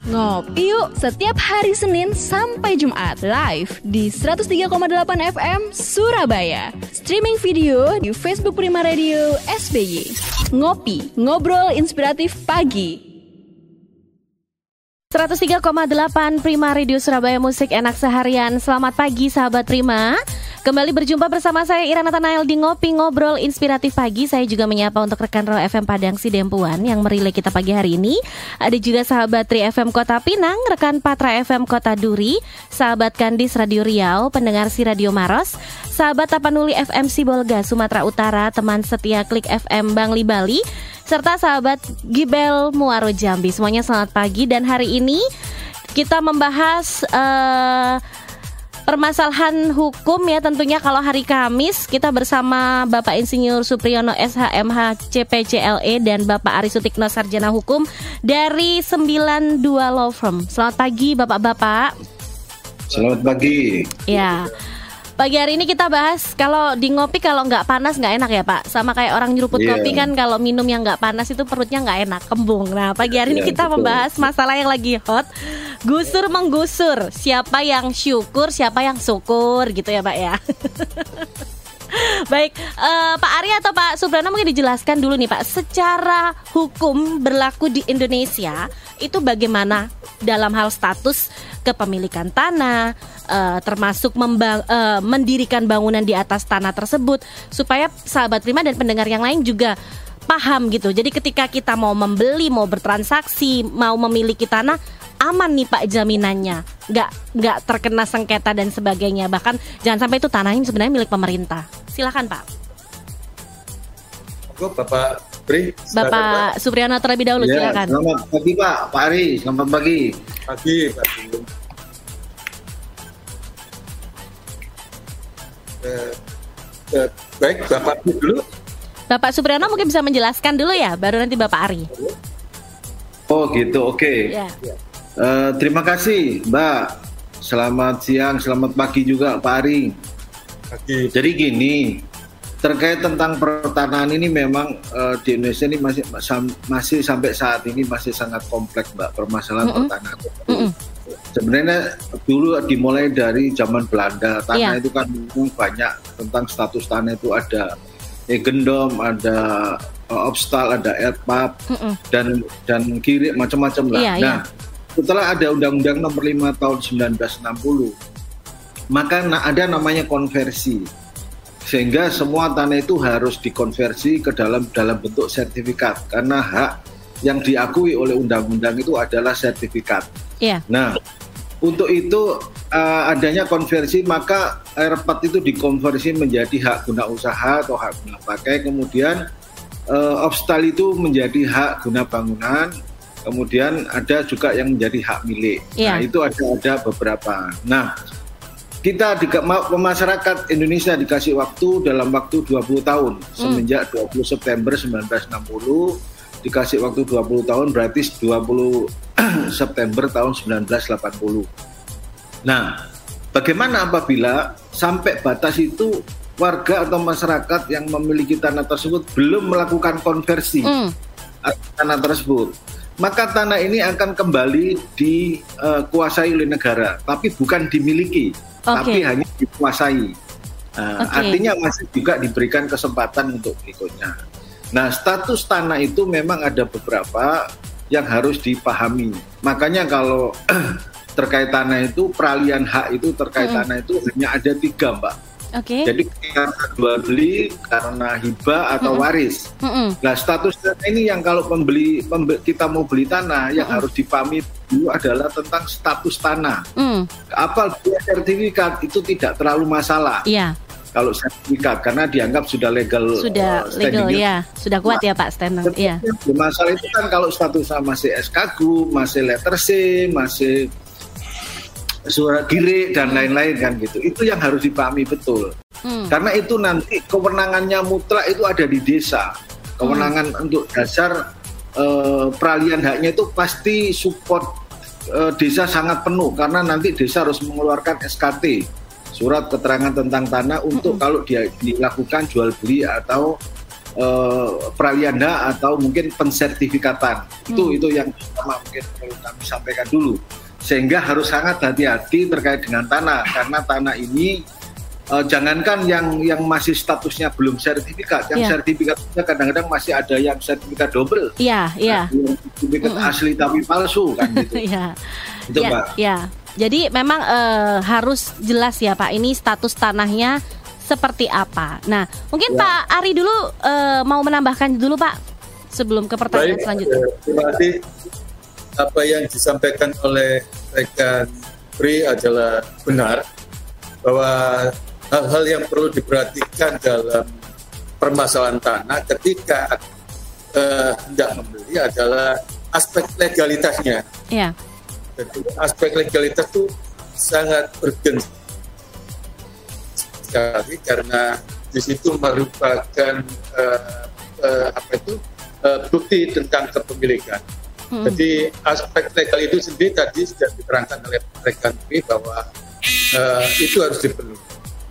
Ngopi yuk setiap hari Senin sampai Jumat live di 103,8 FM Surabaya. Streaming video di Facebook Prima Radio SBY. Ngopi, ngobrol inspiratif pagi. 103,8 Prima Radio Surabaya Musik Enak Seharian Selamat pagi sahabat Prima Kembali berjumpa bersama saya Ira Nathanael di Ngopi Ngobrol Inspiratif Pagi. Saya juga menyapa untuk rekan Roll FM Padang Sidempuan Yang merilai kita pagi hari ini. Ada juga sahabat Tri FM Kota Pinang Rekan Patra FM Kota Duri Sahabat Kandis Radio Riau Pendengar si Radio Maros Sahabat Tapanuli FM Sibolga Sumatera Utara Teman setia Klik FM Bangli Bali Serta sahabat Gibel Muaro Jambi. Semuanya selamat pagi Dan hari ini kita membahas uh, permasalahan hukum ya tentunya kalau hari Kamis kita bersama Bapak Insinyur Supriyono SHMH CPCLE dan Bapak Ari Sutikno Sarjana Hukum dari 92 Law Firm. Selamat pagi Bapak-bapak. Selamat pagi. Ya. Pagi hari ini kita bahas kalau di ngopi kalau nggak panas nggak enak ya Pak. Sama kayak orang nyeruput yeah. kopi kan kalau minum yang nggak panas itu perutnya nggak enak, kembung. Nah pagi hari yeah, ini iya, kita betul. membahas masalah yang lagi hot, gusur menggusur. Siapa yang syukur, siapa yang syukur gitu ya Pak ya. Baik, uh, Pak Arya atau Pak Subrana mungkin dijelaskan dulu nih Pak, secara hukum berlaku di Indonesia itu bagaimana dalam hal status kepemilikan tanah, uh, termasuk membang, uh, mendirikan bangunan di atas tanah tersebut supaya sahabat prima dan pendengar yang lain juga paham gitu. Jadi ketika kita mau membeli, mau bertransaksi, mau memiliki tanah aman nih Pak jaminannya, nggak nggak terkena sengketa dan sebagainya. Bahkan jangan sampai itu tanahnya sebenarnya milik pemerintah. Silakan Pak. Bapak Pri. Bapak Supriyono terlebih dahulu ya, silakan. Selamat pagi Pak, Pak Ari, selamat pagi. Pagi, pagi. Eh, eh, baik, Bapak dulu. Bapak Supriyono mungkin bisa menjelaskan dulu ya, baru nanti Bapak Ari. Oh gitu, oke. Okay. Ya. Uh, terima kasih, Mbak. Selamat siang, selamat pagi juga, Pak Ari. Pagi. Jadi gini, terkait tentang pertanahan ini memang uh, di Indonesia ini masih masih sampai saat ini masih sangat kompleks, Mbak, permasalahan mm -hmm. pertanahan. Mm -hmm sebenarnya dulu dimulai dari zaman Belanda tanah yeah. itu kan banyak tentang status tanah itu ada egendom ada uh, obstal ada erpap mm -mm. dan dan kiri macam-macam lah yeah, nah yeah. Setelah ada undang-undang nomor 5 tahun 1960 maka ada namanya konversi sehingga semua tanah itu harus dikonversi ke dalam dalam bentuk sertifikat karena hak yang diakui oleh undang-undang itu adalah sertifikat. Yeah. Nah, untuk itu uh, adanya konversi maka airport itu dikonversi menjadi hak guna usaha atau hak guna pakai kemudian uh, obstal itu menjadi hak guna bangunan kemudian ada juga yang menjadi hak milik yeah. nah itu ada ada beberapa nah kita di masyarakat Indonesia dikasih waktu dalam waktu 20 tahun mm. semenjak 20 September 1960 dikasih waktu 20 tahun berarti 20 September tahun 1980. Nah, bagaimana apabila sampai batas itu warga atau masyarakat yang memiliki tanah tersebut belum melakukan konversi mm. tanah tersebut? Maka tanah ini akan kembali dikuasai uh, oleh negara, tapi bukan dimiliki, okay. tapi hanya dikuasai. Uh, okay. Artinya masih juga diberikan kesempatan untuk berikutnya. Nah, status tanah itu memang ada beberapa yang harus dipahami. Makanya kalau terkait tanah itu peralihan hak itu terkait mm. tanah itu hanya ada tiga, Mbak. Oke. Okay. Jadi karena jual beli, karena hibah atau mm -mm. waris. Mm -mm. Nah, status tanah ini yang kalau pembeli, pembeli kita mau beli tanah yang mm -mm. harus dipahami dulu adalah tentang status tanah. Mm. Apal sertifikat itu tidak terlalu masalah. Iya. Yeah kalau sertifikat karena dianggap sudah legal sudah uh, legal ya sudah kuat ya Pak standar ya masalah itu kan kalau statusnya masih SKGU masih letter C masih surat kiri dan lain-lain kan gitu itu yang harus dipahami betul hmm. karena itu nanti kewenangannya mutlak itu ada di desa kewenangan hmm. untuk dasar uh, peralihan haknya itu pasti support uh, desa sangat penuh karena nanti desa harus mengeluarkan SKT surat keterangan tentang tanah untuk mm -hmm. kalau dia dilakukan jual beli atau uh, pralianda atau mungkin pensertifikatan. Hmm. Itu itu yang pertama mungkin perlu kami sampaikan dulu. Sehingga harus sangat hati-hati terkait dengan tanah karena tanah ini uh, jangankan yang yang masih statusnya belum sertifikat, yang yeah. sertifikatnya kadang-kadang masih ada yang sertifikat double. Iya, yeah, iya. Yeah. Sertifikat mm -hmm. asli tapi palsu kan gitu. Iya. yeah. Itu yeah, Mbak. Iya. Yeah. Jadi memang uh, harus jelas ya Pak, ini status tanahnya seperti apa. Nah, mungkin ya. Pak Ari dulu uh, mau menambahkan dulu Pak sebelum ke pertanyaan Baik, selanjutnya. Uh, terima kasih. Apa yang disampaikan oleh rekan Pri adalah benar bahwa hal-hal yang perlu diperhatikan dalam permasalahan tanah ketika uh, hendak membeli adalah aspek legalitasnya. Ya. Jadi aspek legalitas itu sangat urgent sekali karena di situ merupakan uh, uh, apa itu uh, bukti tentang kepemilikan. Hmm. Jadi aspek legal itu sendiri tadi sudah diterangkan oleh rekan bahwa uh, itu harus dipenuhi.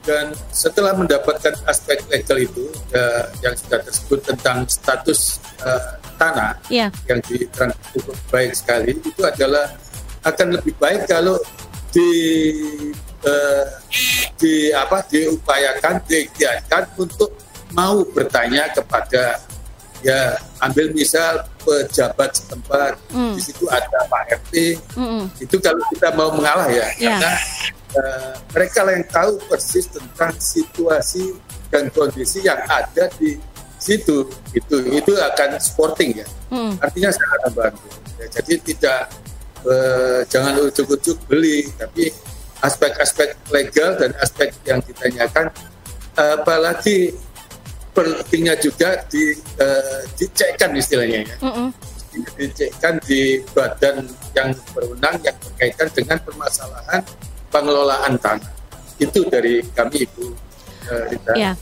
Dan setelah mendapatkan aspek legal itu uh, yang sudah tersebut tentang status uh, tanah yeah. yang diterangkan cukup baik sekali, itu adalah akan lebih baik kalau di eh, di apa diupayakan digiatkan untuk mau bertanya kepada ya ambil misal pejabat setempat mm. di situ ada Pak RT mm itu kalau kita mau mengalah ya yeah. karena uh, mereka yang tahu persis tentang situasi dan kondisi yang ada di situ itu itu akan sporting ya mm. artinya sangat membantu ya, jadi tidak uh, jangan ujuk-ujuk beli tapi aspek-aspek legal dan aspek yang ditanyakan apalagi pentingnya juga di uh, dicekkan istilahnya ya. Mm -hmm. dicekkan di badan yang berwenang yang berkaitan dengan permasalahan pengelolaan tanah itu dari kami Ibu Rita. Ya.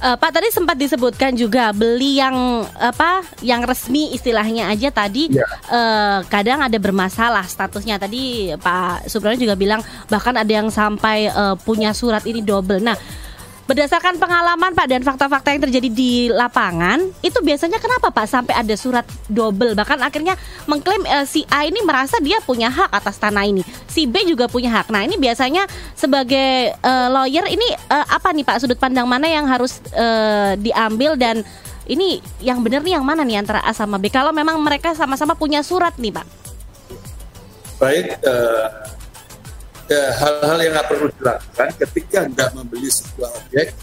Uh, Pak tadi sempat disebutkan juga beli yang apa yang resmi istilahnya aja tadi ya. uh, kadang ada bermasalah statusnya. Tadi Pak Subrani juga bilang bahkan ada yang sampai uh, punya surat ini double. Nah, Berdasarkan pengalaman Pak dan fakta-fakta yang terjadi di lapangan, itu biasanya kenapa Pak sampai ada surat double bahkan akhirnya mengklaim uh, si A ini merasa dia punya hak atas tanah ini, si B juga punya hak. Nah ini biasanya sebagai uh, lawyer ini uh, apa nih Pak sudut pandang mana yang harus uh, diambil dan ini yang benar nih yang mana nih antara A sama B? Kalau memang mereka sama-sama punya surat nih Pak. Baik. Ya, hal-hal yang perlu dilakukan ketika hendak membeli sebuah objek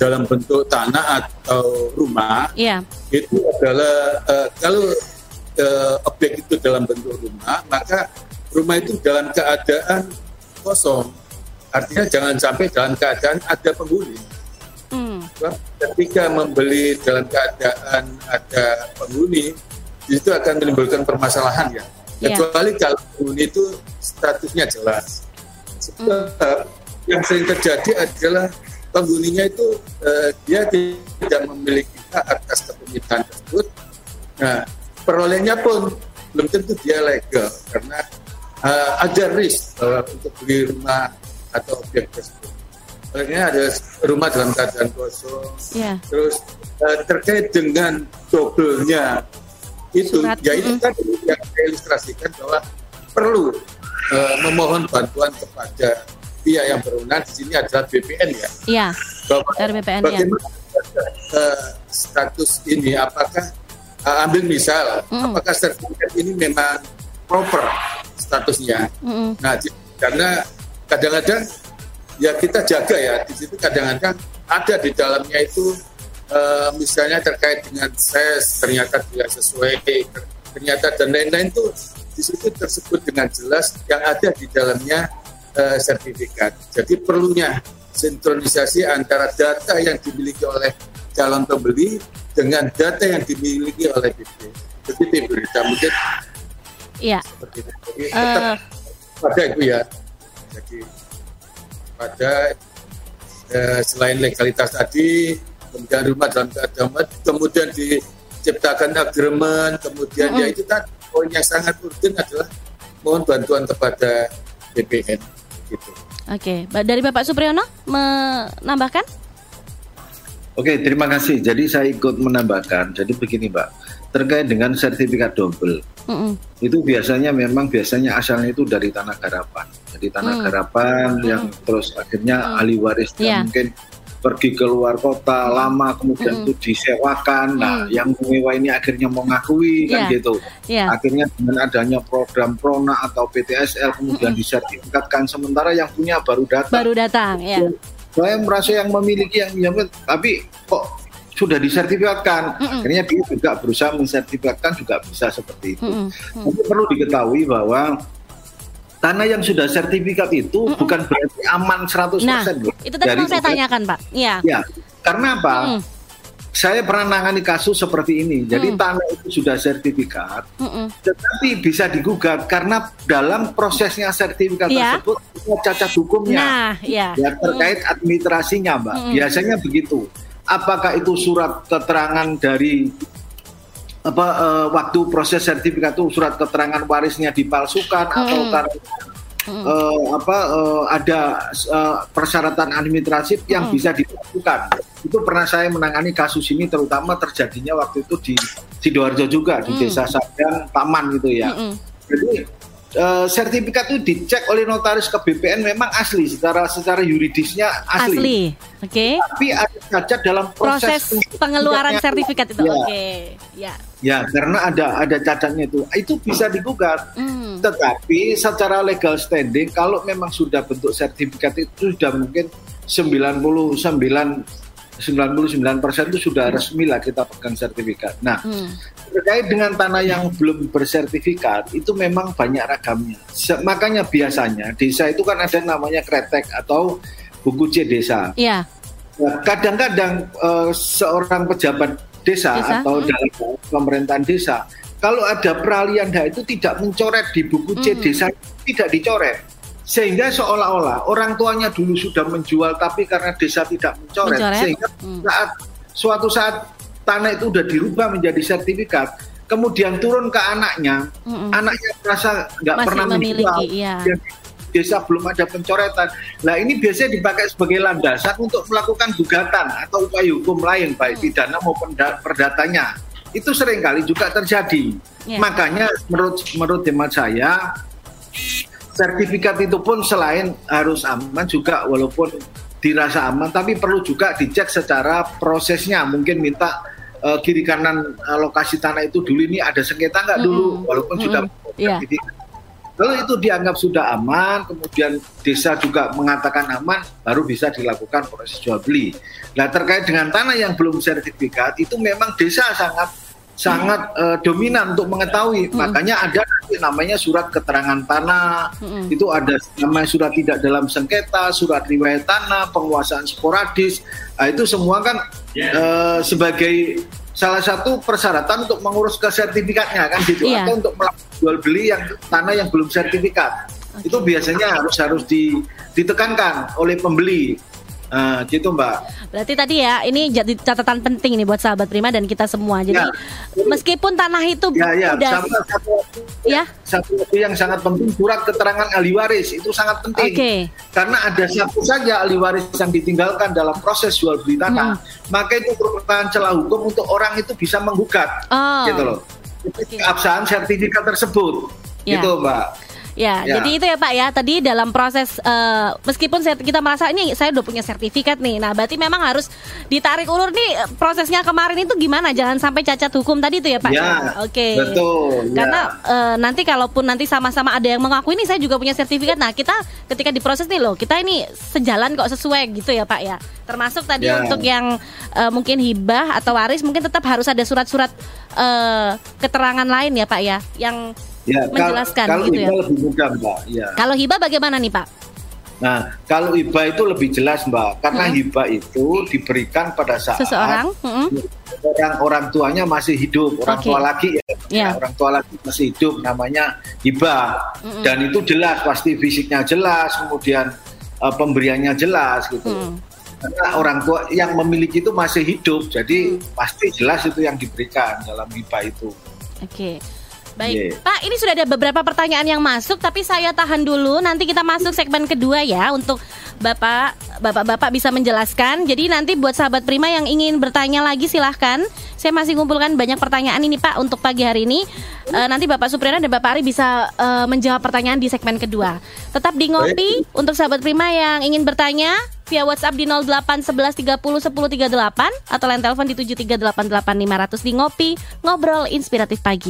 dalam bentuk tanah atau rumah yeah. itu adalah uh, kalau uh, objek itu dalam bentuk rumah maka rumah itu dalam keadaan kosong artinya jangan sampai dalam keadaan ada penghuni mm. ketika membeli dalam keadaan ada penghuni itu akan menimbulkan permasalahan ya yeah. kecuali kalau penghuni itu statusnya jelas Sebab yang sering terjadi adalah penghuninya itu uh, dia tidak memiliki hak atas kepemilikan tersebut. Nah, perolehnya pun belum tentu dia legal karena uh, ada risk uh, untuk beli rumah atau objek tersebut. Soalnya ada rumah dalam keadaan kosong, yeah. terus uh, terkait dengan dobelnya itu, Surat. ya itu kan yang saya ilustrasikan bahwa perlu uh, memohon bantuan kepada pihak yang berwenang di sini adalah BPN ya. Iya. BPN ya. bagaimana ya. Uh, status ini apakah uh, ambil misal mm. apakah sertifikat ini memang proper statusnya. Mm. Nah, karena kadang-kadang ya kita jaga ya di situ kadang-kadang ada di dalamnya itu uh, misalnya terkait dengan ses ternyata tidak sesuai ternyata dan lain-lain itu di situ tersebut dengan jelas yang ada di dalamnya uh, sertifikat. Jadi perlunya sinkronisasi antara data yang dimiliki oleh calon pembeli dengan data yang dimiliki oleh BP. Jadi berita mungkin Iya. Seperti itu. Jadi tetap uh, pada itu ya. Jadi pada uh, selain legalitas tadi, kemudian rumah dalam keadaan kemudian diciptakan agreement, kemudian mm -hmm. ya itu tadi poin yang sangat urgent adalah mohon bantuan kepada BPN gitu. Oke, dari Bapak Supriyono menambahkan? Oke, terima kasih. Jadi saya ikut menambahkan. Jadi begini, Mbak, terkait dengan sertifikat double. Mm-mm. Itu biasanya memang biasanya asalnya itu dari tanah garapan. Jadi tanah Mm. garapan yang terus akhirnya ahli warisnya Iya. mungkin pergi ke luar kota lama kemudian Mm-mm. itu disewakan. Nah, Mm. yang menyewa ini akhirnya mengakui kan Iya. gitu. Ya. Akhirnya dengan adanya program Prona atau PTSL kemudian disertifikatkan sementara yang punya baru datang. Baru datang, ya. saya merasa yang memiliki yang yang tapi kok sudah disertifikatkan Mm-mm. akhirnya dia juga berusaha mensertifikatkan juga bisa seperti itu Mm-mm. tapi perlu diketahui bahwa tanah yang sudah sertifikat itu bukan berarti aman 100% Nah, loh. itu tadi Dari mau saya tanyakan, Pak. Iya. ya karena apa Mm. saya pernah nangani kasus seperti ini jadi Mm. tanah itu sudah sertifikat Mm-mm. tetapi bisa digugat karena dalam prosesnya sertifikat Iya. tersebut ada cacat hukumnya Nah, ya. ya terkait administrasinya mbak Mm-mm. biasanya begitu apakah itu surat keterangan dari apa eh, waktu proses sertifikat itu surat keterangan warisnya dipalsukan atau Mm. karena eh, apa eh, ada eh, persyaratan administratif yang Mm. bisa dilakukan itu pernah saya menangani kasus ini terutama terjadinya waktu itu di sidoarjo juga di Mm. desa Sadang Taman gitu ya Mm-mm. jadi eh, sertifikat itu dicek oleh notaris ke BPN memang asli secara secara yuridisnya asli. Asli. Oke. Tapi ada cacat dalam proses, Proses pengeluaran sertifikat itu. Ya, Oke. Ya. ya, karena ada ada cacatnya itu. Itu bisa digugat. Hmm. Tetapi secara legal standing kalau memang sudah bentuk sertifikat itu sudah mungkin 99 99% itu sudah resmi lah kita pegang sertifikat. Nah, Hmm. terkait dengan tanah yang belum bersertifikat itu memang banyak ragamnya. Se- makanya biasanya desa itu kan ada namanya kretek atau buku C desa. Ya. Nah, Kadang-kadang eh, seorang pejabat desa, Desa, atau hmm. dalam pemerintahan desa, kalau ada peralihan hak itu tidak mencoret di buku C Hmm. desa tidak dicoret. Sehingga seolah-olah orang tuanya dulu sudah menjual tapi karena desa tidak mencoret, Mencoret, sehingga hmm. saat suatu saat tanah itu sudah dirubah menjadi sertifikat, kemudian turun ke anaknya, Mm-mm. anaknya merasa nggak pernah memiliki, menjual, iya. desa belum ada pencoretan. Nah ini biasanya dipakai sebagai landasan untuk melakukan gugatan atau upaya hukum lain baik Hmm. pidana maupun da- perdatanya. Itu sering kali juga terjadi. Ya. Makanya menurut menurut hemat saya sertifikat itu pun selain harus aman juga walaupun dirasa aman tapi perlu juga dicek secara prosesnya mungkin minta eh, kiri kanan eh, lokasi tanah itu dulu ini ada sengketa nggak dulu Mm-mm. walaupun sudah Mm-mm. Iya. kalau itu dianggap sudah aman kemudian desa juga mengatakan aman baru bisa dilakukan proses jual beli nah terkait dengan tanah yang belum sertifikat itu memang desa sangat sangat eh, dominan untuk mengetahui. Makanya ada namanya surat keterangan tanah. Mm-mm. itu ada namanya surat tidak dalam sengketa surat riwayat tanah penguasaan sporadis. Nah, itu semua kan eh, sebagai salah satu persyaratan untuk mengurus ke sertifikatnya kan gitu. Iya. atau untuk melakukan jual beli yang tanah yang belum sertifikat. Itu biasanya harus harus di- ditekankan oleh pembeli Nah, gitu mbak Berarti tadi ya ini jadi catatan penting nih buat sahabat Prima dan kita semua. Jadi Ya. meskipun tanah itu ya ya udah sama satu ya. satu yang sangat penting surat keterangan ahli waris itu sangat penting Oke. karena ada satu saja ahli waris yang ditinggalkan dalam proses jual beli tanah maka itu merupakan celah hukum untuk orang itu bisa menggugat Oh. gitu loh keabsahan sertifikat tersebut Ya. gitu mbak Ya, Ya. jadi itu ya Pak ya. Tadi dalam proses eh, meskipun saya- kita merasa ini saya udah punya sertifikat nih. Nah, berarti memang harus ditarik ulur nih prosesnya kemarin itu gimana? Jangan sampai cacat hukum tadi itu ya Pak. Ya, Oke. betul, ya. Karena eh, nanti kalaupun nanti sama-sama ada yang mengaku ini saya juga punya sertifikat. Nah, kita ketika diproses nih loh, kita ini sejalan kok sesuai gitu ya Pak ya. Termasuk tadi Ya. untuk yang eh, mungkin hibah atau waris mungkin tetap harus ada surat-surat eh, keterangan lain ya Pak ya yang ya menjelaskan kalau gitu ya. hibah lebih mudah mbak ya Kalau hibah bagaimana nih Pak? nah kalau hibah itu lebih jelas mbak karena hibah itu diberikan pada saat Seseorang? Mm-mm. orang orang tuanya masih hidup orang Oke. tua laki ya Ya. orang tua laki masih hidup namanya hibah Mm-mm. dan itu jelas pasti fisiknya jelas kemudian eh, pemberiannya jelas gitu Mm. karena orang tua yang memiliki itu masih hidup jadi Mm. pasti jelas itu yang diberikan dalam hibah itu Oke. Baik, Yeah. Pak, ini sudah ada beberapa pertanyaan yang masuk, tapi saya tahan dulu. Nanti kita masuk segmen kedua ya untuk Bapak, Bapak-bapak bisa menjelaskan. Jadi nanti buat sahabat Prima yang ingin bertanya lagi silahkan. Saya masih ngumpulkan banyak pertanyaan ini Pak untuk pagi hari ini. Eh, nanti Bapak Supriyana dan Bapak Ari bisa eh, menjawab pertanyaan di segmen kedua. Tetap di ngopi untuk sahabat Prima yang ingin bertanya via WhatsApp di 08 11 30 10 38 atau line telepon di 7388500 di ngopi ngobrol inspiratif pagi.